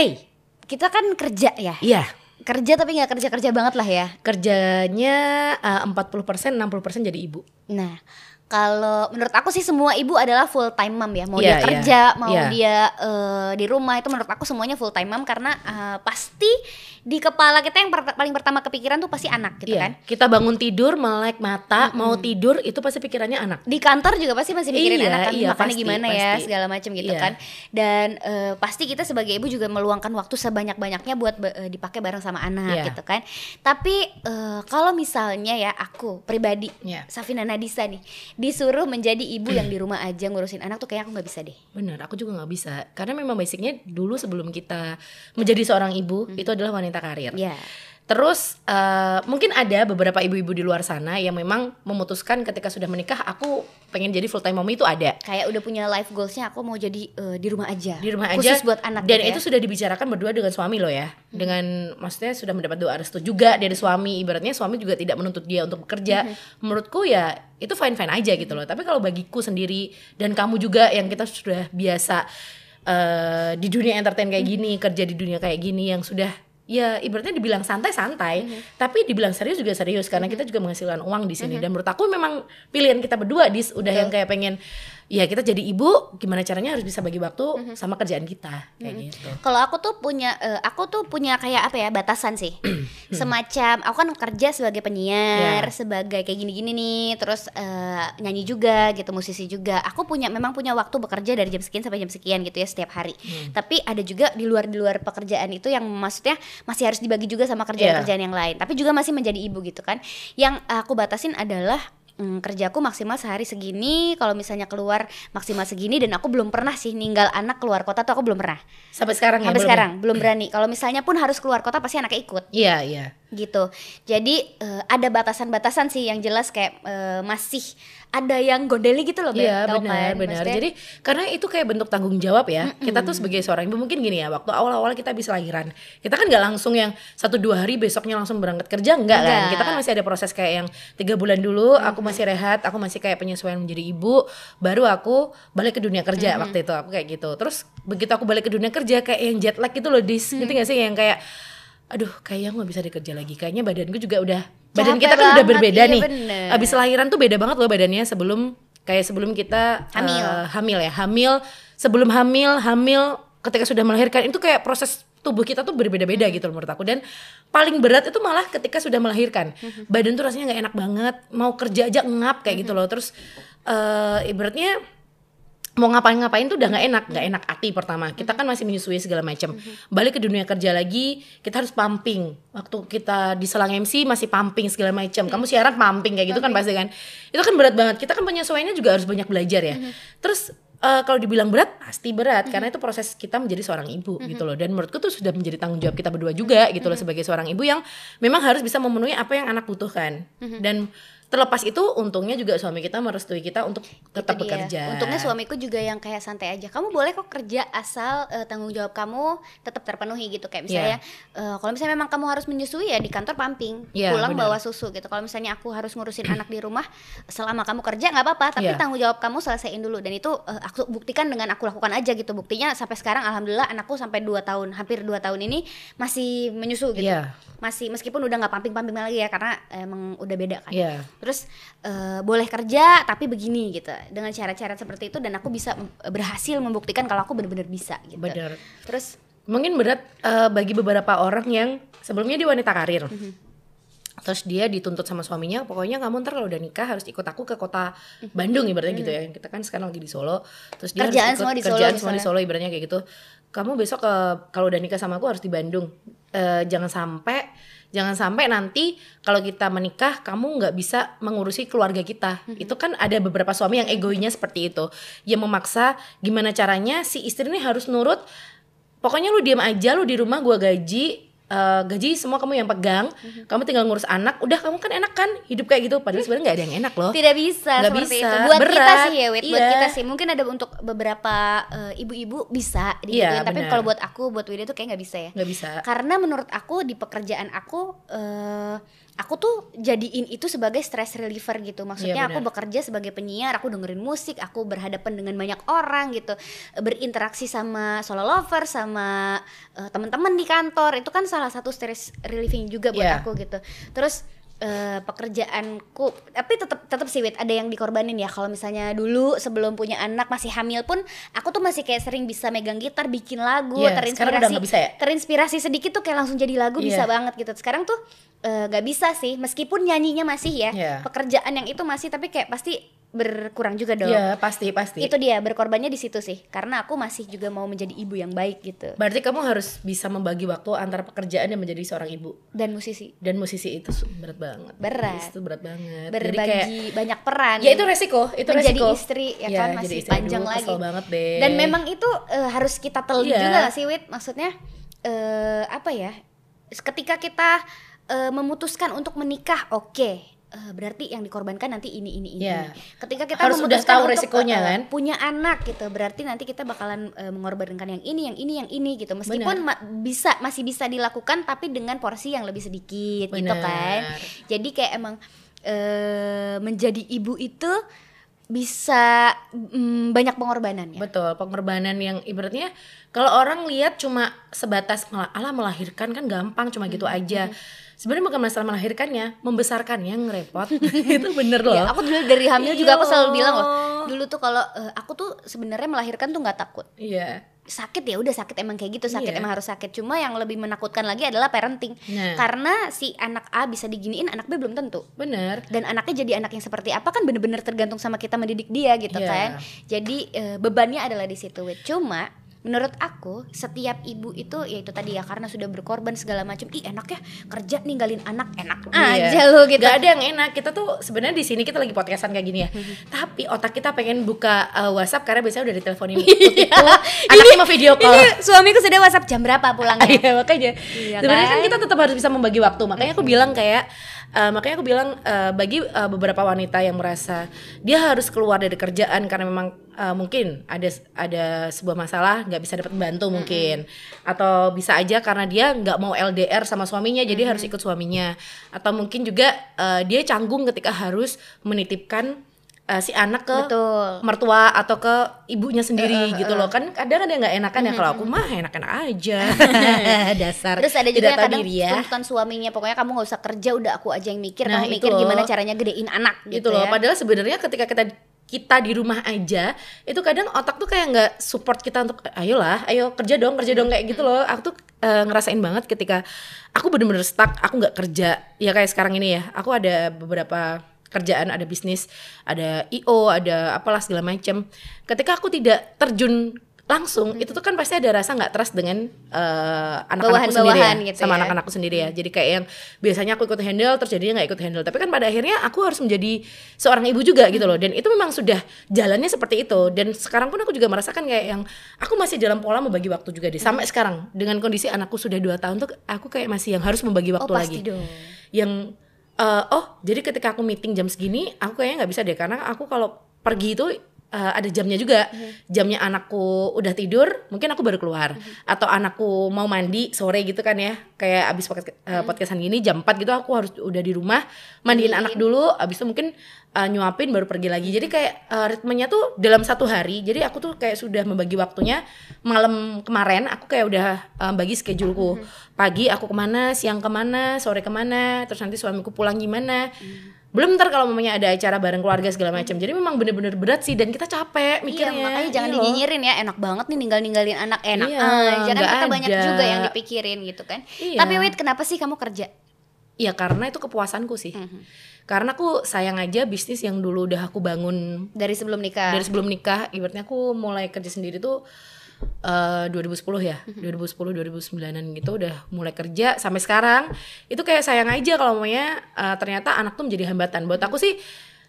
Hey, kita kan kerja ya. iya Kerja tapi nggak kerja-kerja banget lah ya. kerjanya eh, 40% 60% jadi ibu. Nah, kalau menurut aku sih semua ibu adalah full time mom ya. Mau Iya, dia iya. kerja, mau Iya. dia eh, di rumah itu menurut aku semuanya full time mom karena eh, pasti di kepala kita yang per- paling pertama kepikiran tuh pasti anak gitu Iya, kan. kita bangun tidur melek mata, mau tidur itu pasti pikirannya anak. Di kantor juga pasti masih mikirin Iya, anak kan iya, makannya pasti, gimana ya pasti. segala macam gitu Iya. kan. Dan eh, pasti kita sebagai ibu juga meluangkan waktu sebanyak-banyaknya buat ba- eh, dipakai bareng sama anak Iya. gitu kan. Tapi eh, kalau misalnya ya aku pribadi Iya. Safina Nadisa nih disuruh menjadi ibu yang di rumah aja ngurusin anak tuh kayak aku nggak bisa deh. Bener, aku juga nggak bisa karena memang basicnya dulu sebelum kita menjadi seorang ibu itu adalah wanita karir. Ya. Terus eh, mungkin ada beberapa ibu-ibu di luar sana yang memang memutuskan ketika sudah menikah aku pengen jadi full time mommy itu ada. Kayak udah punya life goalsnya aku mau jadi eh, di rumah aja. di rumah Khusus aja. buat anak dan gitu ya. itu sudah dibicarakan berdua dengan suami loh ya. Dengan maksudnya sudah mendapat doa restu juga dari suami. Ibaratnya suami juga tidak menuntut dia untuk bekerja. Menurutku ya itu fine fine aja gitu loh. Tapi kalau bagiku sendiri dan kamu juga yang kita sudah biasa eh, di dunia entertain kayak gini kerja di dunia kayak gini yang sudah ya ibaratnya dibilang santai-santai tapi dibilang serius juga serius karena kita juga menghasilkan uang di sini. Dan menurut aku memang pilihan kita berdua dis udah yang kayak pengen ya kita jadi ibu gimana caranya harus bisa bagi waktu sama kerjaan kita kayak gitu Kalau aku tuh punya, eh, aku tuh punya kayak apa ya batasan sih, semacam aku kan kerja sebagai penyiar, Ya. sebagai kayak gini-gini nih, terus eh, nyanyi juga gitu, musisi juga. Aku punya, memang punya waktu bekerja dari jam sekian sampai jam sekian gitu ya setiap hari. Hmm. Tapi ada juga di luar di luar pekerjaan itu yang maksudnya masih harus dibagi juga sama kerjaan-kerjaan yang lain. Tapi juga masih menjadi ibu gitu kan. Yang aku batasin adalah hmm, kerjaku maksimal sehari segini. Kalau misalnya keluar maksimal segini dan aku belum pernah sih ninggal anak keluar kota tuh aku belum pernah. Sampai sekarang ya sampai belum ya? sekarang belum berani. Kalau misalnya pun harus keluar kota pasti anaknya ikut. Iya iya gitu jadi eh, ada batasan-batasan sih yang jelas kayak eh, masih ada yang gondeli gitu loh. Iya Tahu benar kan? benar. Maksudnya, Jadi karena itu kayak bentuk tanggung jawab ya. Kita tuh sebagai seorang ibu mungkin gini ya. Waktu awal-awal kita bisa lahiran, kita kan nggak langsung yang satu dua hari besoknya langsung berangkat kerja enggak kan? Enggak. Kita kan masih ada proses kayak yang tiga bulan dulu. Aku masih rehat, aku masih kayak penyesuaian menjadi ibu. Baru aku balik ke dunia kerja waktu itu aku kayak gitu. Terus begitu aku balik ke dunia kerja kayak yang jet lag gitu loh dis. Ngerti gak sih yang kayak aduh kayaknya nggak bisa dikerja lagi. Kayaknya badanku juga udah badan Capek kita kan udah berbeda iya nih. bener. abis lahiran tuh beda banget loh badannya sebelum kayak sebelum kita Hamil. eh, hamil ya. Hamil sebelum hamil hamil ketika sudah melahirkan itu kayak proses tubuh kita tuh berbeda-beda gitu loh menurut aku. Dan paling berat itu malah ketika sudah melahirkan. Badan tuh rasanya nggak enak banget. Mau kerja aja ngap kayak gitu loh. Terus eh ibaratnya mau ngapain-ngapain tuh udah nggak enak nggak enak hati pertama. Kita kan masih menyusui segala macam. Balik ke dunia kerja lagi kita harus pumping. Waktu kita di selang MC masih pumping segala macam. Kamu siaran pumping kayak gitu kan pasti kan? Itu kan berat banget. Kita kan penyesuaiannya juga harus banyak belajar ya. Terus eh, kalau dibilang berat pasti berat. Karena itu proses kita menjadi seorang ibu gitu loh. Dan menurutku tuh sudah menjadi tanggung jawab kita berdua juga gitu loh sebagai seorang ibu yang memang harus bisa memenuhi apa yang anak butuhkan. Dan terlepas itu untungnya juga suami kita merestui kita untuk tetap Itu dia. bekerja Untungnya suamiku juga yang kayak santai aja. Kamu boleh kok kerja asal eh, tanggung jawab kamu tetap terpenuhi gitu. Kayak misalnya eh, kalau misalnya memang kamu harus menyusui ya di kantor pumping, Iya, pulang benar. bawa susu gitu. Kalau misalnya aku harus ngurusin anak di rumah selama kamu kerja nggak apa-apa, tapi Iya. tanggung jawab kamu selesaiin dulu dan itu eh, aku buktikan dengan aku lakukan aja gitu. Buktinya sampai sekarang alhamdulillah anakku sampai 2 tahun, hampir 2 tahun ini masih menyusu gitu. Iya. Masih meskipun udah nggak pumping-pumping lagi ya karena emang udah beda kan Iya. Terus eh, boleh kerja tapi begini gitu dengan cara-cara seperti itu dan aku bisa berhasil membuktikan kalau aku benar-benar bisa gitu Bener. terus Mungkin berat eh, bagi beberapa orang yang sebelumnya di wanita karir. Terus dia dituntut sama suaminya, pokoknya kamu ntar kalau udah nikah harus ikut aku ke kota Bandung ibaratnya gitu ya. Kita kan sekarang lagi di Solo. Terus dia Kerjaan harus ikut semua di Solo kerjaan semua di. Solo ibaratnya kayak gitu. Kamu besok ke kalau udah nikah sama aku harus di Bandung. Eh, jangan sampai jangan sampai nanti kalau kita menikah kamu nggak bisa mengurusi keluarga kita. Itu kan ada beberapa suami yang egoinya seperti itu. Yang memaksa gimana caranya si istri ini harus nurut pokoknya lu diam aja lu di rumah gua gaji eh, gaji semua kamu yang pegang kamu tinggal ngurus anak udah kamu kan enak kan? Hidup kayak gitu padahal sebenarnya nggak ada yang enak loh. Tidak bisa Nggak seperti bisa, itu buat kita berat, sih ya wait buat iya. kita sih. Mungkin ada untuk beberapa eh, ibu-ibu bisa digituin Iya, tapi benar. kalau buat aku buat Wida tuh kayak nggak bisa ya. Nggak bisa. Karena menurut aku di pekerjaan aku eh, aku tuh jadiin itu sebagai stress reliever gitu. Maksudnya Iya, aku bekerja sebagai penyiar aku dengerin musik aku berhadapan dengan banyak orang gitu. Berinteraksi sama solo lover sama eh, teman-teman di kantor itu kan salah satu stress relieving juga buat Iya. aku gitu. Terus eh, pekerjaanku tapi tetap tetap sih Wit, ada yang dikorbanin ya kalau misalnya dulu sebelum punya anak masih hamil pun aku tuh masih kayak sering bisa megang gitar bikin lagu sekarang terinspirasi bisa ya? terinspirasi sedikit tuh kayak langsung jadi lagu Iya. bisa banget gitu sekarang tuh eh, nggak bisa sih meskipun nyanyinya masih ya Iya. pekerjaan yang itu masih tapi kayak pasti berkurang juga dong Iya, pasti pasti. itu dia berkorbannya di situ sih karena aku masih juga mau menjadi ibu yang baik gitu Berarti kamu harus bisa membagi waktu antara pekerjaan dan menjadi seorang ibu dan musisi dan musisi itu berat banget. Berat. Itu berat banget. Jadi berbagi kayak banyak peran ya itu resiko, itu menjadi resiko. istri ya Iya, kan jadi masih istri. panjang Aduh, lagi banget deh. dan memang itu eh, harus kita teliti Iya. juga gak sih Wit maksudnya eh, apa ya ketika kita eh, memutuskan untuk menikah oke Eh, berarti yang dikorbankan nanti ini ini ini Iya. ketika kita Harus udah memutuskan tahu untuk, resikonya, eh, kan? punya anak gitu berarti nanti kita bakalan eh, mengorbankan yang ini yang ini yang ini gitu meskipun ma- bisa masih bisa dilakukan tapi dengan porsi yang lebih sedikit gitu Benar. kan jadi kayak emang eh, menjadi ibu itu bisa mm, banyak pengorbanan ya. Betul, pengorbanan yang ibaratnya kalau orang lihat cuma sebatas ala melahirkan kan gampang cuma gitu Hmm, aja. Sebenarnya bukan masalah melahirkannya, membesarkannya yang repot. itu bener loh. Ya, aku dulu dari hamil juga aku Iya. selalu bilang loh. Dulu tuh kalau eh, aku tuh sebenarnya melahirkan tuh nggak takut. Iya. Sakit ya udah sakit emang kayak gitu, sakit Iya. emang harus sakit. Cuma yang lebih menakutkan lagi adalah parenting. Nah. Karena si anak A bisa diginiin, anak B belum tentu. Bener. dan anaknya jadi anak yang seperti apa kan bener-bener tergantung sama kita mendidik dia gitu Iya. kan jadi eh, bebannya adalah di situ cuma menurut aku setiap ibu itu ya itu tadi ya karena sudah berkorban segala macam ih enak ya kerja ninggalin anak enak Iya. aja lo gitu Gak ada yang enak. Kita tuh sebenarnya di sini kita lagi podcastan kayak gini ya. Tapi otak kita pengen buka uh, WhatsApp karena biasanya udah diteleponin ikut itu. Anaknya mau video call. ini suamiku sudah WhatsApp jam berapa pulangnya Iya makanya Iya sebenarnya kan kan? kita tetap harus bisa membagi waktu makanya aku bilang kayak eh, makanya aku bilang eh, bagi eh, beberapa wanita yang merasa dia harus keluar dari kerjaan karena memang eh, mungkin ada ada sebuah masalah nggak bisa dapat bantu mungkin. Atau bisa aja karena dia nggak mau LDR sama suaminya jadi harus ikut suaminya. Atau mungkin juga eh, dia canggung ketika harus menitipkan eh, si anak ke betul. mertua atau ke ibunya sendiri gitu loh. kan kadang ada yang nggak enakan ya. Kalau aku mah enak-enak aja. Dasar. Terus ada juga kadang diri ya. tuntutan suaminya pokoknya kamu nggak usah kerja udah aku aja yang mikir. Nah, kamu mikir loh. gimana caranya gedein anak gitu, gitu loh. ya. padahal sebenarnya ketika kita kita di rumah aja itu kadang otak tuh kayak nggak support kita untuk ayolah ayo kerja dong kerja dong kayak gitu loh. Aku tuh eh, ngerasain banget ketika aku bener-bener stuck aku nggak kerja. Ya kayak sekarang ini ya aku ada beberapa kerjaan ada bisnis ada io ada apalah segala macam ketika aku tidak terjun langsung itu tuh kan pasti ada rasa nggak trust dengan eh, anak-anakku sendiri ya, gitu sama ya. anak-anakku sendiri ya. Jadi kayak yang biasanya aku ikut handle terus jadinya nggak ikut handle. Tapi kan pada akhirnya aku harus menjadi seorang ibu juga gitu loh. Dan itu memang sudah jalannya seperti itu. Dan sekarang pun aku juga merasakan kayak yang aku masih dalam pola membagi waktu juga deh. Sampai sekarang dengan kondisi anakku sudah dua tahun tuh aku kayak masih yang harus membagi oh waktu pasti lagi. dong. Yang eh, oh jadi ketika aku meeting jam segini aku kayaknya nggak bisa deh karena aku kalau pergi itu eh, ada jamnya juga. Jamnya anakku udah tidur mungkin aku baru keluar. Atau anakku mau mandi sore gitu kan ya. Kayak abis podcast, eh, podcastan gini jam 4 gitu aku harus udah di rumah mandiin anak dulu. Abis itu mungkin eh, nyuapin baru pergi lagi. Jadi kayak eh, ritmenya tuh dalam satu hari. Jadi aku tuh kayak sudah membagi waktunya. Malam kemarin aku kayak udah eh, bagi scheduleku. Pagi aku ke mana siang ke mana sore ke mana terus nanti suamiku pulang gimana belum ntar kalau mamanya ada acara bareng keluarga segala macam jadi memang bener-bener berat sih dan kita capek Iya, mikirnya makanya jangan Iya dinyinyirin ya, enak banget nih ninggal-ninggalin anak, enak Iya, aja kan nggak kita banyak ada. juga yang dipikirin gitu kan. Iya. Tapi wait, kenapa sih kamu kerja? Iya karena itu kepuasanku sih Mhm. karena aku sayang aja bisnis yang dulu udah aku bangun Dari sebelum nikah. dari sebelum nikah ibaratnya aku mulai kerja sendiri tuh eh 2010 ya Mhm. 2010 2009an gitu udah mulai kerja sampai sekarang itu kayak sayang aja kalau maunya eh, ternyata anak tuh menjadi hambatan buat aku sih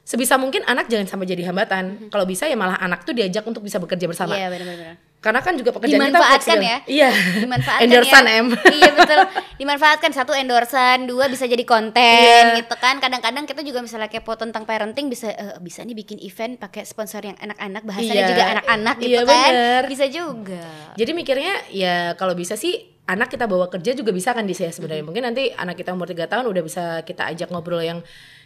sebisa mungkin anak jangan sampai jadi hambatan kalau bisa ya malah anak tuh diajak untuk bisa bekerja bersama. Iya, benar-benar. Karena kan juga pekerjaan kita Dimanfaatkan fleksibel. ya. iya Dimanfaatkan endorsan ya. em iya betul. Dimanfaatkan satu endorsan, dua bisa jadi konten Iya. gitu kan. Kadang-kadang kita juga misalnya kepo tentang parenting bisa eh, bisa nih bikin event pakai sponsor yang anak-anak, bahasanya Iya. juga anak-anak gitu Iya, kan. bener. Bisa juga. Jadi mikirnya ya kalau bisa sih anak kita bawa kerja juga bisa kan di saya sebenarnya mungkin nanti anak kita umur tiga tahun udah bisa kita ajak ngobrol yang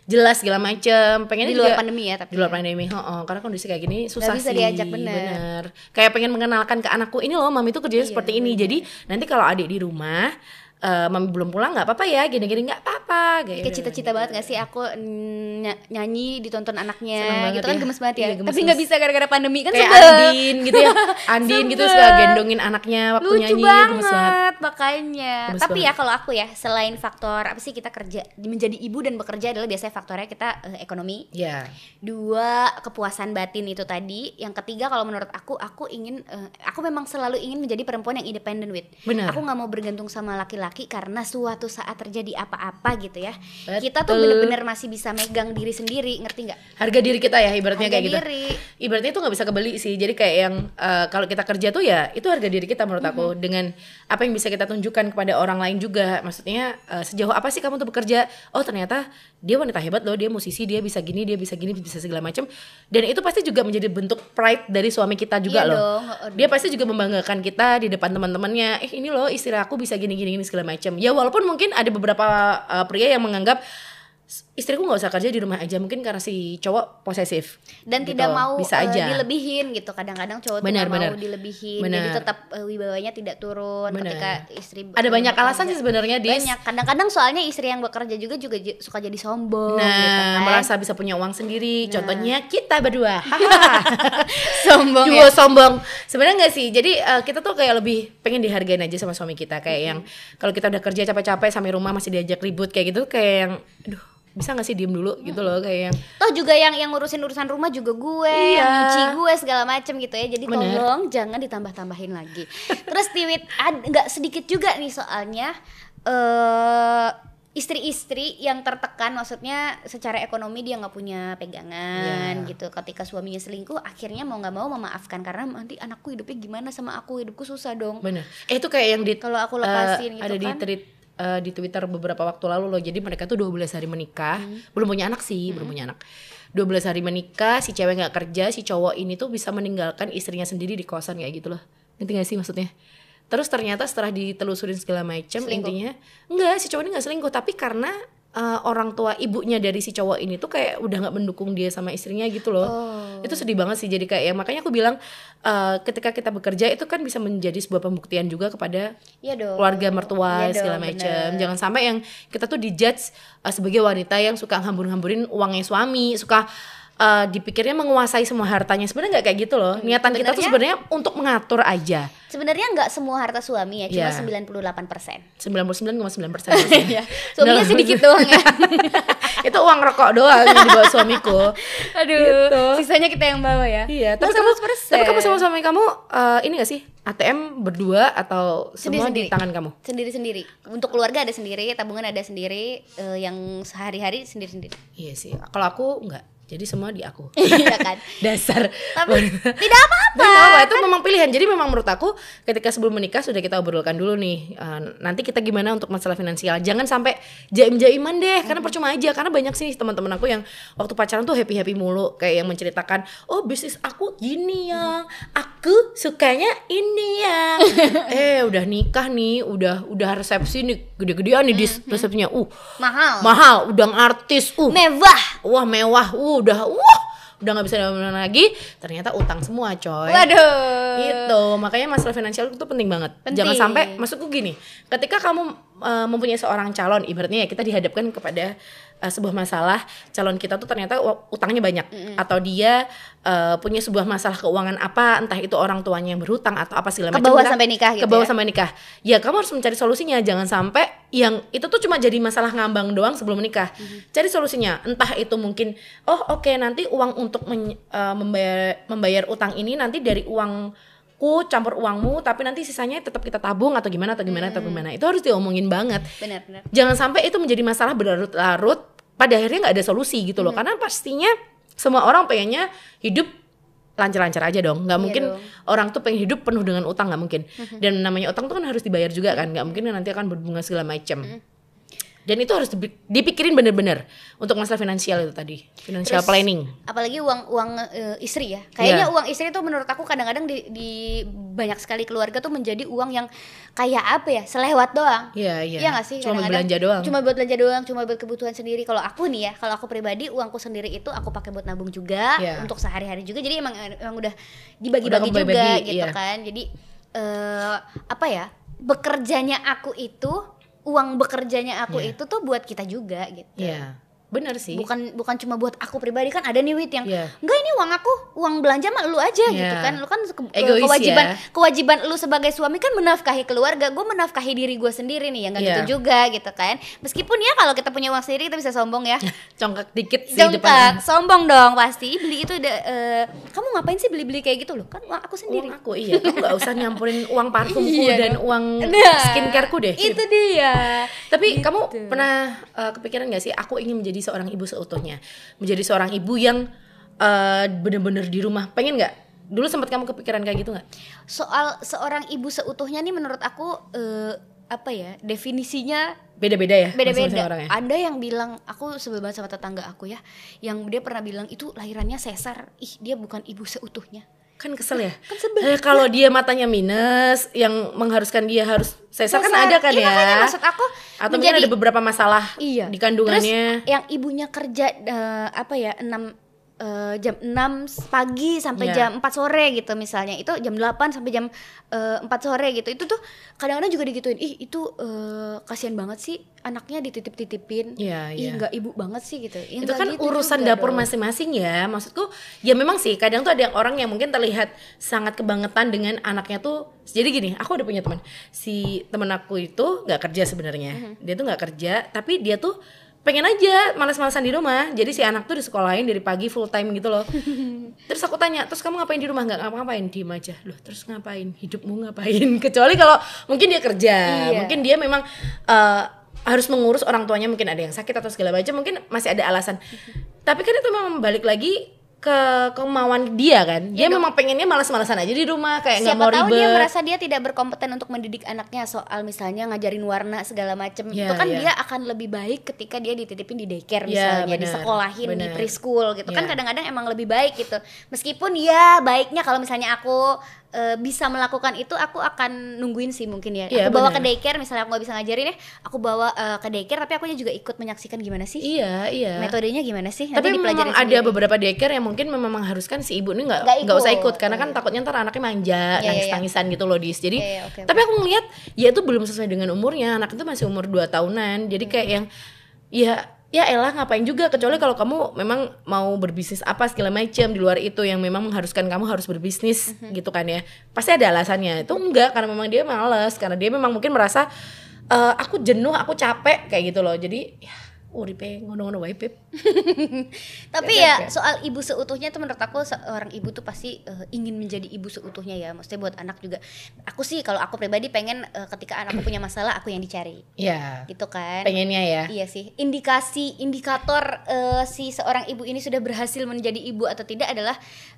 jelas segala macem pengen Di luar pandemi ya, tapi di luar ya. pandemi heeh, karena kondisi kayak gini susah bisa sih diajak, bener. kayak pengen mengenalkan ke anakku ini loh mami tuh kerjanya Iya, seperti ini jadi nanti kalau adik di rumah eh, mami belum pulang nggak apa-apa ya gini-gini nggak apa-apa kayak Kayak cita-cita banget gak sih aku ny- nyanyi ditonton anaknya gitu kan ya. gemes banget ya. Iya, gemes, Tapi nggak bisa gara-gara pandemi kan kayak sebel. Andin gitu ya Andin gitu suka gendongin anaknya waktu Lucu nyanyi banget, gemes banget makanya. Gemes Tapi banget. ya kalau aku ya selain faktor apa sih kita kerja menjadi ibu dan bekerja adalah biasanya faktornya kita eh, ekonomi. ya Dua kepuasan batin itu tadi. Yang ketiga kalau menurut aku aku ingin eh, aku memang selalu ingin menjadi perempuan yang independent with. Benar. Aku nggak mau bergantung sama laki-laki karena suatu saat terjadi apa-apa gitu ya. Betul. Kita tuh bener-bener masih bisa megang diri sendiri, ngerti nggak? harga diri kita ya ibaratnya Harga kayak gitu diri. ibaratnya itu nggak bisa kebeli sih jadi kayak yang eh, kalau kita kerja tuh ya itu harga diri kita menurut aku Mm-hmm. dengan apa yang bisa kita tunjukkan kepada orang lain juga? Maksudnya eh, sejauh apa sih kamu tuh bekerja? Oh ternyata dia wanita hebat loh dia musisi dia bisa gini dia bisa gini bisa segala macam. Dan itu pasti juga menjadi bentuk pride dari suami kita juga Iya loh. dong, dia pasti juga membanggakan kita di depan teman-temannya. Eh ini loh istri aku bisa gini gini gini segala macam. Ya walaupun mungkin ada beberapa eh, pria yang menganggap istriku nggak usah kerja di rumah aja mungkin karena si cowok posesif dan Gitu. tidak mau bisa eh, aja dilebihin gitu kadang-kadang cowok tuh Benar, nggak mau dilebihin Benar. jadi tetap eh, wibawanya tidak turun Benar. ketika istri ada eh, banyak bekerja. alasan sih sebenarnya Dis. banyak kadang-kadang soalnya istri yang bekerja juga juga suka jadi sombong Nah, gitu kan. merasa bisa punya uang sendiri. Nah. Contohnya kita berdua. sombong Duo ya sombong. Sebenarnya nggak sih. Jadi eh, kita tuh kayak lebih pengen dihargain aja sama suami kita. Kayak yang kalau kita udah kerja capek-capek sampai rumah masih diajak ribut kayak gitu kayak yang aduh bisa gak sih diem dulu gitu loh kayak yang toh juga yang yang ngurusin urusan rumah juga gue Iya. yang nyuci gue segala macem gitu ya jadi Bener. tolong jangan ditambah-tambahin lagi terus tiwit nggak sedikit juga nih soalnya eh istri-istri yang tertekan maksudnya secara ekonomi dia nggak punya pegangan Iya. gitu ketika suaminya selingkuh akhirnya mau nggak mau memaafkan karena nanti anakku hidupnya gimana sama aku hidupku susah dong bener. Eh itu kayak yang di kalau aku lepasin gitu ada di kan tweet eh, di Twitter beberapa waktu lalu loh. Jadi mereka tuh 12 hari menikah, Hmm. belum punya anak sih, belum punya anak. 12 hari menikah, si cewek nggak kerja, si cowok ini tuh bisa meninggalkan istrinya sendiri di kosan kayak gitu loh. Ngerti gak sih maksudnya? Terus ternyata setelah ditelusurin segala macam intinya enggak si cowok ini nggak selingkuh tapi karena eh, orang tua ibunya dari si cowok ini tuh kayak udah nggak mendukung dia sama istrinya gitu loh. Oh. Itu sedih banget sih jadi kayak ya makanya aku bilang eh, ketika kita bekerja itu kan bisa menjadi sebuah pembuktian juga kepada Iya dong keluarga mertua Iya segala macam. Jangan sampai yang kita tuh dijudge uh, sebagai wanita yang suka ngambur-ngamburin uangnya suami, suka uh, dipikirnya menguasai semua hartanya. Sebenarnya nggak kayak gitu loh. Niatan kita tuh sebenarnya- untuk mengatur aja. sebenarnya nggak semua harta suami ya cuma Iya. 98 persen 99,9 persen. suaminya sedikit doang ya itu uang rokok doang yang dibawa suamiku. Aduh, Gitu. sisanya kita yang bawa ya. Iya, tapi kamu, 100%. tapi kamu sama suami kamu uh, ini gak sih ATM berdua atau semua Sendiri-sendiri. di tangan kamu? Sendiri-sendiri. Untuk keluarga ada sendiri, tabungan ada sendiri, eh, yang sehari-hari sendiri-sendiri. Iya sih. Kalau aku enggak. Jadi semua di aku. Iya kan? Dasar. Tapi tidak apa-apa. Tidak apa, itu memang pilihan. Jadi memang menurut aku ketika sebelum menikah sudah kita obrolkan dulu nih. eh, nanti kita gimana untuk masalah finansial. Jangan sampai jaim-jaiman deh, karena percuma aja. Karena banyak sih teman-teman aku yang waktu pacaran tuh happy-happy mulu, kayak yang menceritakan, "Oh, bisnis aku gini yang aku sukanya ini yang." eh, udah nikah nih, udah udah resepsi nih, gede-gedean nih di resepsinya. Uh, Mahal. mahal, udang artis. Uh, Mewah. wah mewah, uh, udah, wah, udah nggak bisa di mana lagi. Ternyata utang semua, coy. Waduh. Itu makanya masalah finansial itu penting banget. Penting. Jangan sampai maksudku gini, ketika kamu uh, mempunyai seorang calon, ibaratnya ya kita dihadapkan kepada uh, sebuah masalah, calon kita tuh ternyata utangnya banyak atau dia uh, punya sebuah masalah keuangan apa, entah itu orang tuanya yang berhutang atau apa segala Ke macam. bawah kita- sampai nikah gitu Ke bawah ya? sampai nikah. Ya kamu harus mencari solusinya, jangan sampai yang itu tuh cuma jadi masalah ngambang doang sebelum menikah. Cari solusinya. Entah itu mungkin oh oke nanti uang untuk men- uh, membayar membayar utang ini nanti dari uangku campur uangmu tapi nanti sisanya tetap kita tabung atau gimana atau gimana atau gimana. Itu harus diomongin banget. Benar-benar. Jangan sampai itu menjadi masalah berlarut-larut pada akhirnya nggak ada solusi gitu loh. Karena pastinya semua orang pengennya hidup lancar-lancar aja dong. Nggak mungkin dong. orang tuh pengen hidup penuh dengan utang nggak mungkin. Dan namanya utang tuh kan harus dibayar juga kan. Nggak mungkin nanti akan berbunga segala macam dan itu harus dipi- dipikirin bener-bener untuk masalah finansial itu tadi financial Terus, planning apalagi uang uang eh, istri ya kayaknya Iya. uang istri tuh menurut aku kadang-kadang di, di banyak sekali keluarga tuh menjadi uang yang kayak apa ya selewat doang Iya, iya. Iya nggak sih Cuma buat belanja doang. cuma buat belanja doang cuma buat kebutuhan sendiri kalau aku nih ya kalau aku pribadi uangku sendiri itu aku pakai buat nabung juga Iya. untuk sehari-hari juga jadi emang emang udah dibagi-bagi juga gitu iya. kan jadi eh apa ya bekerjanya aku itu uang bekerjanya aku Iya. itu tuh buat kita juga gitu Iya, benar sih bukan bukan cuma buat aku pribadi kan ada nih wit yang Iya. enggak ini uang aku uang belanja mah lu aja gitu Iya. kan lu kan ke- Egois kewajiban ya. kewajiban lu sebagai suami kan menafkahi keluarga gue menafkahi diri gue sendiri nih yang enggak Iya. gitu juga gitu kan meskipun ya kalau kita punya uang sendiri kita bisa sombong ya congkak dikit sih Jongkak, depan sombong dong pasti beli itu udah eh, kamu ngapain sih beli-beli kayak gitu loh kan uang aku sendiri uang aku iya kamu nggak usah nyampurin uang parfumku Iya dan dong. uang Nah, skincareku deh itu dia Tapi Gitu. kamu pernah uh, kepikiran gak sih aku ingin menjadi seorang ibu seutuhnya, menjadi seorang ibu yang uh, bener-bener di rumah. Pengen nggak? Dulu sempat kamu kepikiran kayak gitu nggak? soal seorang ibu seutuhnya nih menurut aku eh, apa ya definisinya Beda-beda ya. beda-beda. ya? Ada yang bilang aku sebel banget sama tetangga aku ya, yang dia pernah bilang itu lahirannya sesar. Ih, dia bukan ibu seutuhnya. Kan kesel ya. Kan. Eh, kalau dia matanya minus, yang mengharuskan dia harus sesar kan ada kan Iya, ya. makanya maksud aku Atau mungkin menjadi- ada beberapa masalah Iya. di kandungannya. Terus yang ibunya kerja eh, apa ya 6 eh, jam 6 pagi sampai Iya. jam 4 sore gitu misalnya. Itu jam 8 sampai jam eh, 4 sore gitu. Itu tuh kadang-kadang juga digituin. Ih, itu eh, kasihan banget sih anaknya dititip-titipin. Iya, Ih, iya. nggak ibu banget sih gitu. Ya, itu kan gitu urusan dapur masing-masing ya maksudku ya memang sih kadang tuh ada yang orang yang mungkin terlihat sangat kebangetan dengan anaknya tuh jadi gini aku udah punya teman si temen aku itu nggak kerja sebenarnya Mhm. dia tuh nggak kerja tapi dia tuh pengen aja malas-malasan di rumah. Jadi si anak tuh disekolahin dari pagi full time gitu loh. Terus aku tanya terus kamu ngapain di rumah? Nggak ngapa-ngapain diem aja. Loh terus ngapain? Hidupmu ngapain? Kecuali kalau mungkin dia kerja. Iya. mungkin dia memang eh, harus mengurus orang tuanya mungkin ada yang sakit atau segala macam mungkin masih ada alasan. Tapi kan itu memang balik lagi ke kemauan dia kan dia memang pengennya malas-malasan aja di rumah kayak nggak Siapa mau tahu ribet dia merasa dia tidak berkompeten untuk mendidik anaknya soal misalnya ngajarin warna segala macem Iya, itu kan iya. dia akan lebih baik ketika dia dititipin di daycare Iya, misalnya benar, disekolahin di benar. preschool gitu kan Iya. kadang-kadang emang lebih baik gitu meskipun ya baiknya kalau misalnya aku eh, bisa melakukan itu aku akan nungguin sih mungkin ya. Iya, aku bawa ke benar. daycare misalnya aku nggak bisa ngajarin ya aku bawa eh, ke daycare tapi aku juga ikut menyaksikan gimana sih? Iya iya. Metodenya gimana sih? Tapi Nanti memang dipelajarin ada sendiri. beberapa daycare yang mungkin memang mengharuskan si ibu ini Nggak nggak usah ikut. karena kan takutnya ntar anaknya manja Iya, iya, nangis iya. tangisan gitu loh dis. Jadi Iya, iya, oke, tapi aku ngeliat ya itu belum sesuai dengan umurnya anak itu masih umur 2 tahunan. Jadi kayak yang ya ya elah ngapain juga? Kecuali kalau kamu memang mau berbisnis apa segala macam di luar itu yang memang mengharuskan kamu harus berbisnis Mhm. gitu kan ya. Pasti ada alasannya. Itu enggak karena memang dia males. Karena dia memang mungkin merasa "Eh, aku jenuh aku capek kayak gitu loh. Jadi ya uripe ngono-ngono wae Pip. Tapi ya soal ibu seutuhnya tuh menurut aku seorang ibu tuh pasti eh, ingin menjadi ibu seutuhnya ya. Maksudnya buat anak juga. Aku sih kalau aku pribadi pengen eh, ketika anakku punya masalah aku yang dicari. ya Gitu kan. pengennya ya Iya sih. Indikasi indikator eh, si seorang ibu ini sudah berhasil menjadi ibu atau tidak adalah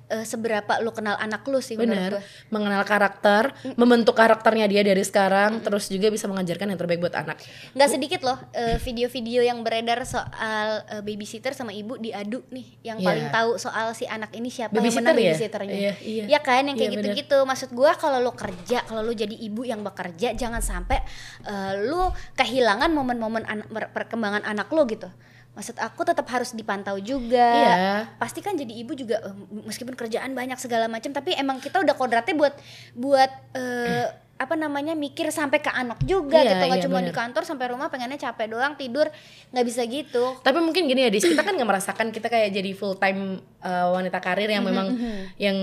eh, seberapa lu kenal anak lu sih benar mengenal karakter membentuk karakternya dia dari sekarang terus juga bisa mengajarkan yang terbaik buat anak. Nggak sedikit loh eh, video-video yang beredar soal eh, babysitter sama ibu diadu nih yang Iya. paling tahu soal si anak ini siapa yang Babysitter menang ya? babysitternya. Iya, iya. ya kan yang kayak Iya, gitu-gitu. Maksud gua kalau lu kerja kalau lu jadi ibu yang bekerja jangan sampai eh, lu kehilangan momen-momen per- perkembangan anak lu gitu maksud aku tetap harus dipantau juga. Iya. pasti kan jadi ibu juga eh, meskipun kerjaan banyak segala macam tapi emang kita udah kodratnya buat buat eh, apa namanya mikir sampai ke anak juga Iya, gitu. Nggak iya, cuma di kantor sampai rumah pengennya capek doang tidur nggak bisa gitu. Tapi mungkin gini ya Dis, kita kan nggak merasakan kita kayak jadi full time uh, wanita karir yang memang yang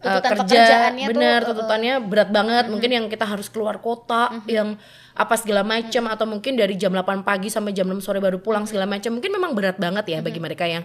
uh, kerja uh, Mm-hmm. tuntutannya berat banget. mungkin yang kita harus keluar kota yang apa segala macam atau mungkin dari jam 8 pagi sampai jam 6 sore baru pulang segala macam mungkin memang berat banget ya bagi mereka yang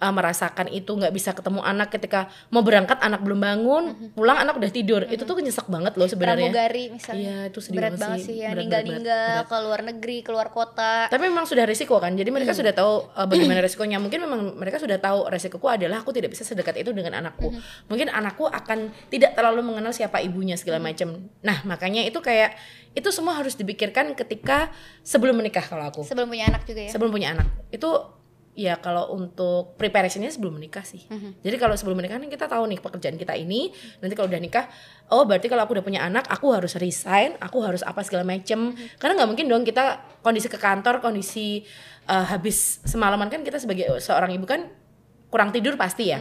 uh, merasakan itu nggak bisa ketemu anak ketika mau berangkat anak belum bangun pulang anak udah tidur. Itu tuh nyesek banget loh sebenarnya. Pramugari misalnya. Iya, itu sedih berat banget sih. sih ya Berat, ninggal berat, ninggal berat. ke luar negeri keluar kota. Tapi memang sudah resiko kan? Jadi mereka sudah tahu uh, bagaimana resikonya. Mungkin memang mereka sudah tahu resikoku adalah aku tidak bisa sedekat itu dengan anakku. Mungkin anakku akan tidak terlalu mengenal siapa ibunya segala macam. Nah makanya itu kayak itu semua harus dipikirkan ketika sebelum menikah kalau aku. Sebelum punya anak juga ya? Sebelum punya anak. Itu ya kalau untuk preparationnya sebelum menikah sih. Jadi kalau sebelum menikah kan kita tahu nih pekerjaan kita ini nanti kalau udah nikah oh berarti kalau aku udah punya anak aku harus resign aku harus apa segala macem. Karena nggak mungkin dong kita kondisi ke kantor kondisi uh, habis semalaman kan kita sebagai seorang ibu kan kurang tidur pasti ya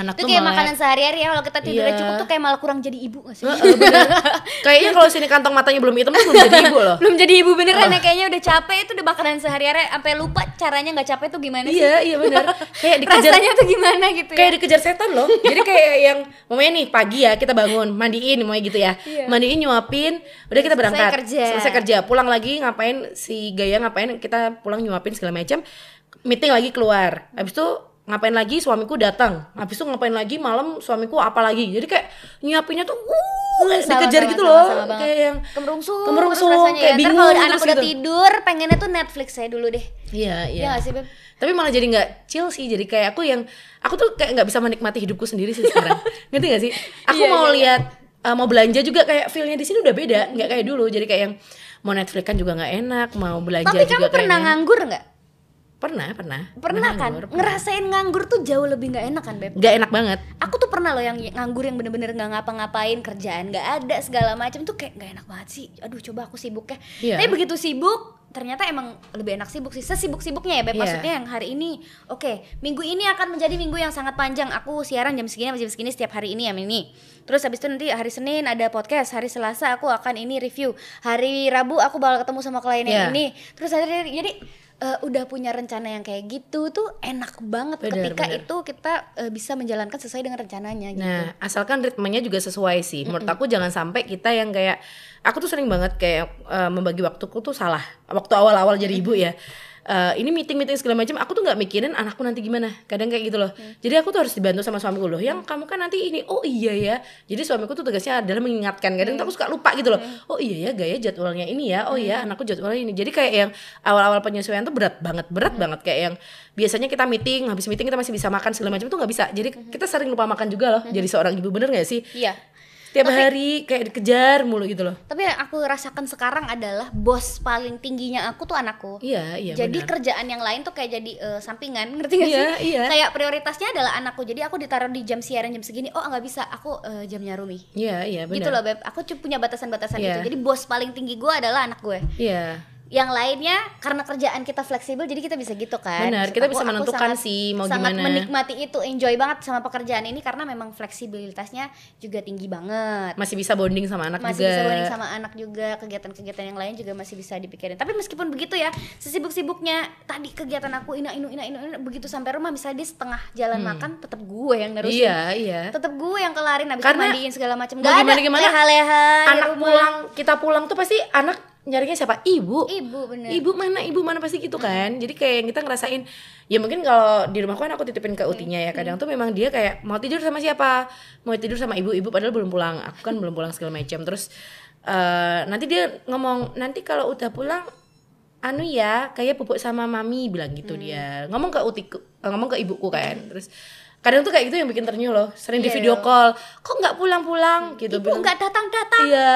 anak itu tuh kayak melek. makanan sehari-hari ya kalau kita tidurnya Iya. cukup tuh kayak malah kurang jadi ibu gak sih? Bener. kayaknya kalau sini kantong matanya belum hitam tuh belum jadi ibu loh. Belum jadi ibu beneran ya kayaknya udah capek itu udah makanan sehari-hari sampai lupa caranya nggak capek tuh gimana sih? iya iya benar kayak dikejar rasanya tuh gimana gitu ya? kayak dikejar setan loh. Jadi kayak yang mamanya nih pagi ya kita bangun mandiin mau gitu ya. Iya. mandiin nyuapin udah kita Selesai berangkat. kerja. selesai kerja. Pulang lagi ngapain si gaya ngapain kita pulang nyuapin segala macam. Meeting lagi keluar. Habis itu ngapain lagi suamiku datang. Habis itu ngapain lagi malam suamiku apa lagi. Jadi kayak nyiapinnya tuh uh Sama, dikejar sama, gitu sama, loh. sama banget. kayak yang kemerungsung kemerungsung, kayak ya. Bingung kalau terus anak udah gitu. tidur pengennya tuh Netflix saya dulu deh. Iya iya. Sih Beb? tapi malah jadi nggak chill sih. Jadi kayak aku yang aku tuh kayak nggak bisa menikmati hidupku sendiri sih sekarang. Ngerti gak sih? Aku Iya, mau iya, lihat uh, mau belanja juga kayak feelnya di sini udah beda. Nggak kayak dulu. Jadi kayak yang mau Netflix kan juga nggak enak mau belanja tapi juga kamu pernah kayaknya- nganggur nggak pernah pernah. Pernah kan? nganggur, pernah. ngerasain nganggur tuh jauh lebih nggak enak kan beb? Nggak enak banget. Aku tuh pernah loh yang nganggur yang bener-bener nggak ngapa-ngapain kerjaan nggak ada segala macam tuh kayak nggak enak banget sih. Aduh coba aku sibuk ya Iya. tapi begitu sibuk ternyata emang lebih enak sibuk sih sesibuk-sibuknya ya beb. Iya. maksudnya yang hari ini oke minggu ini akan menjadi minggu yang sangat panjang. Aku siaran jam segini jam segini setiap hari ini ya ini terus habis itu nanti hari Senin ada podcast hari Selasa aku akan ini review. Hari Rabu aku bakal ketemu sama klien yang Iya. ini. Terus hari jadi eh, udah punya rencana yang kayak gitu tuh enak banget Bener, ketika bener. itu kita eh, bisa menjalankan sesuai dengan rencananya gitu. Nah, asalkan ritmenya juga sesuai sih. Menurut aku jangan sampai kita yang kayak aku tuh sering banget kayak uh, membagi waktuku tuh salah. Waktu awal-awal jadi ibu ya. Uh, ini meeting-meeting segala macam, aku tuh nggak mikirin anakku nanti gimana. Kadang kayak gitu loh. Jadi aku tuh harus dibantu sama suamiku loh. Yang kamu kan nanti ini, oh iya ya. Jadi suamiku tuh tugasnya adalah mengingatkan. Kadang tuh aku suka lupa gitu loh. Oh iya ya, gaya jadwalnya ini ya. Oh iya, anakku jadwalnya ini. Jadi kayak yang awal-awal penyesuaian tuh berat banget, berat banget kayak yang biasanya kita meeting, habis meeting kita masih bisa makan segala macam tuh nggak bisa. Jadi kita sering lupa makan juga loh. Jadi seorang ibu bener gak sih? Iya. Tiap hari kayak dikejar mulu gitu loh Tapi yang aku rasakan sekarang adalah bos paling tingginya aku tuh anakku. iya iya jadi benar. kerjaan yang lain tuh kayak jadi eh, sampingan, ngerti gak Iya, sih? iya. Kayak prioritasnya adalah anakku. Jadi aku ditaruh di jam siaran jam segini. Oh nggak bisa, aku eh, jamnya Rumi. iya iya benar Gitu loh beb. Aku cuma punya batasan-batasan Iya. itu. Jadi bos paling tinggi gue adalah anak gue. iya Yang lainnya karena kerjaan kita fleksibel, jadi kita bisa gitu kan. Benar, kita aku- bisa aku menentukan sangat- sih mau sangat gimana. menikmati itu, enjoy banget sama pekerjaan ini karena memang fleksibilitasnya juga tinggi banget. masih bisa bonding sama anak masih juga bisa bonding sama anak juga kegiatan-kegiatan yang lain juga masih bisa dipikirin tapi meskipun begitu ya sesibuk-sibuknya tadi kegiatan aku ina inu ina inu, ina, begitu sampai rumah misalnya dia setengah jalan makan tetap gue yang nerusin Hmm. iya iya tetap gue yang kelarin habis itu Karena mandiin segala macam mau nggak ada gimana-gimana, leha-leha di anak rumah. pulang kita pulang tuh pasti anak nyarinya siapa? Ibu. Ibu bener. Ibu mana? Ibu mana? Pasti gitu kan. Jadi kayak yang kita ngerasain ya mungkin kalau di rumahku kan aku titipin ke utinya ya. Kadang tuh memang dia kayak mau tidur sama siapa? Mau tidur sama ibu ibu padahal belum pulang. Aku kan belum pulang segala macam. Terus eh, nanti dia ngomong nanti kalau udah pulang anu ya kayak pupuk sama mami bilang gitu dia. Ngomong ke utiku eh, ngomong ke ibuku kan. Terus kadang tuh kayak gitu yang bikin ternyuh loh. Sering di Iya, video iya. call kok nggak pulang-pulang? Gitu ibu nggak datang-datang. Iya.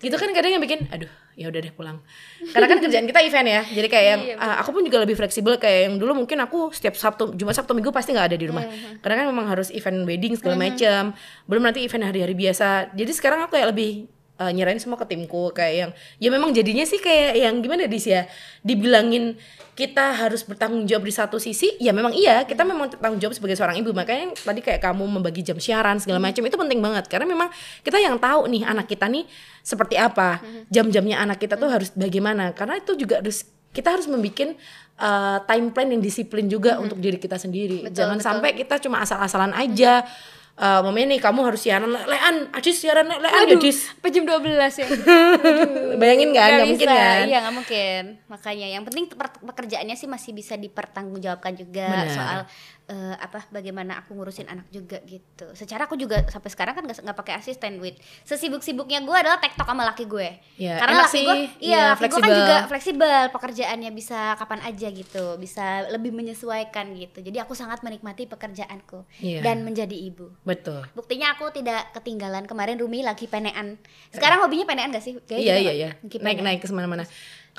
Gitu. kan kadang yang bikin aduh ya udah deh pulang. Karena kan kerjaan kita event ya. Jadi kayak yang Iya, ah, aku pun juga lebih fleksibel kayak yang dulu mungkin aku setiap Sabtu, Jumat Sabtu Minggu pasti nggak ada di rumah. Karena kan memang harus event wedding segala macam. Belum nanti event hari-hari biasa. Jadi sekarang aku kayak lebih eh, nyerahin semua ke timku kayak yang ya memang jadinya sih kayak yang gimana dis ya dibilangin kita harus bertanggung jawab di satu sisi ya memang iya kita memang tanggung jawab sebagai seorang ibu. Makanya tadi kayak kamu membagi jam siaran segala macam itu penting banget. Karena memang kita yang tahu nih anak kita nih seperti apa jam-jamnya anak kita tuh harus bagaimana. Karena itu juga harus kita harus membuat uh, time plan yang disiplin juga untuk diri kita sendiri. Betul, jangan betul. sampai kita cuma asal-asalan aja eh mamanya nih kamu harus siaran lean Adis siaran lean ya Adis Sampai jam 12 ya. bayangin kan Nggak nggak mungkin kan Iya nggak mungkin. Makanya yang penting pekerjaannya sih masih bisa dipertanggungjawabkan juga Benar. soal eh, apa bagaimana aku ngurusin anak juga gitu. Secara aku juga sampai sekarang kan nggak pakai asisten wit. Sesibuk-sibuknya gue adalah tektok sama laki gue. Ya, Karena laki sih. gue, Iya, iya, laki gue kan juga fleksibel pekerjaannya bisa kapan aja gitu, bisa lebih menyesuaikan gitu. Jadi aku sangat menikmati pekerjaanku Iya. dan menjadi ibu. betul Buktinya aku tidak ketinggalan kemarin Rumi lagi penean. Sekarang hobinya penean gak sih? Iya iya iya Lagi naik penean. naik ke mana-mana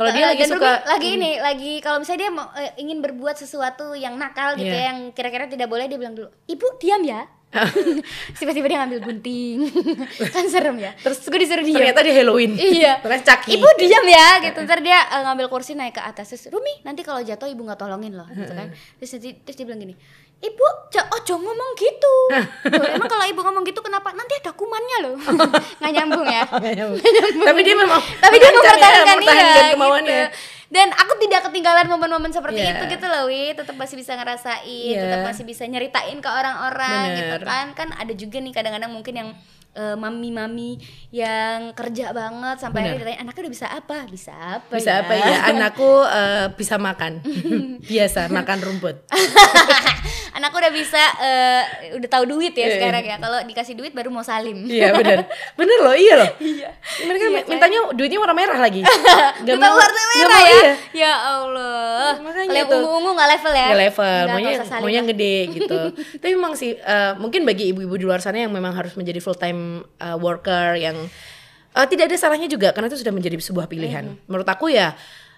kalau Eh, dia lagi dan suka Hmm. Lagi ini lagi kalau misalnya dia mau, eh, ingin berbuat sesuatu yang nakal gitu Iya. ya, yang kira-kira tidak boleh dia bilang dulu ibu diam ya. Tiba-tiba dia ngambil gunting. Kan serem ya. Terus gue disuruh diam ternyata dia Halloween. Iya. Ternyata caki. Ibu diam ya. Gitu. Ntar dia eh, ngambil kursi naik ke atas. Terus Rumi nanti kalau jatuh ibu nggak tolongin loh. Gitu kan. Terus nanti terus dia bilang gini ibu oh jangan ngomong gitu. Loh, emang kalau ibu ngomong gitu kenapa? Nanti ada kumannya loh. Nggak nyambung ya? Tapi dia memang tapi dia ya, mempertahankan mempertahankan iya, kemauannya. Gitu. dan aku tidak ketinggalan momen-momen seperti Iya. itu gitu loh wi. Tetap masih bisa ngerasain Iya. tetap masih bisa nyeritain ke orang-orang gitu kan. Kan ada juga nih kadang-kadang mungkin yang eh, mami-mami yang kerja banget sampai Bener. akhirnya ditanya anaknya udah bisa apa? Bisa apa bisa apa ya? Anakku eh, bisa makan. Biasa makan rumput anakku udah bisa eh, udah tahu duit ya Iya, sekarang ya kalau dikasih duit baru mau salim iya benar bener loh iya loh Iya. mereka Iya, mintanya duitnya warna merah lagi Gak mau- warna nggak merah mau, ya iya. Ya Allah Makanya Kalau yang tuh. ungu-ungu gak level ya Nggak level, Nggak, maunya nggak maunya lah. gede gitu. Tapi memang sih eh, mungkin bagi ibu-ibu di luar sana yang memang harus menjadi full time eh, worker yang eh, tidak ada salahnya juga karena itu sudah menjadi sebuah pilihan. Menurut aku ya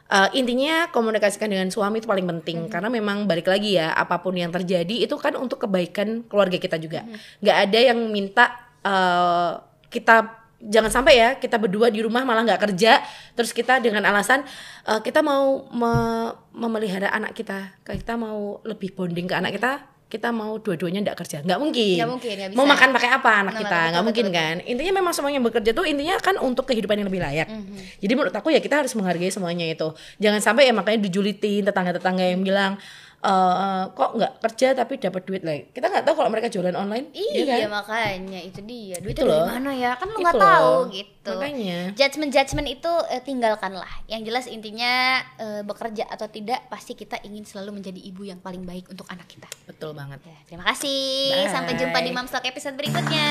eh, intinya komunikasikan dengan suami itu paling penting. Karena memang balik lagi ya apa pun yang terjadi itu kan untuk kebaikan keluarga kita juga. nggak ada yang minta eh, kita jangan sampai ya kita berdua di rumah malah nggak kerja. Terus kita dengan alasan eh, kita mau me- memelihara anak kita kita mau lebih bonding ke anak kita kita mau dua-duanya nggak kerja. Nggak mungkin. Nggak mungkin, mau bisa. makan pakai apa anak Nah, kita? betul, nggak mungkin betul. kan? Intinya memang semuanya bekerja tuh intinya kan untuk kehidupan yang lebih layak. Jadi menurut aku ya kita harus menghargai semuanya itu. Jangan sampai ya makanya dijulitin tetangga-tetangga yang bilang uh, kok nggak kerja tapi dapat duit lagi kita nggak tahu kalau mereka jualan online iya, iya kan? Makanya itu dia. Duit itu dari mana ya? Kan lu nggak gitu tahu gitu. Makanya. Judgement judgement itu eh, tinggalkan lah yang jelas intinya uh, bekerja atau tidak pasti kita ingin selalu menjadi ibu yang paling baik untuk anak kita. Betul banget. Ya, terima kasih. Bye. sampai jumpa di Mamstok episode berikutnya.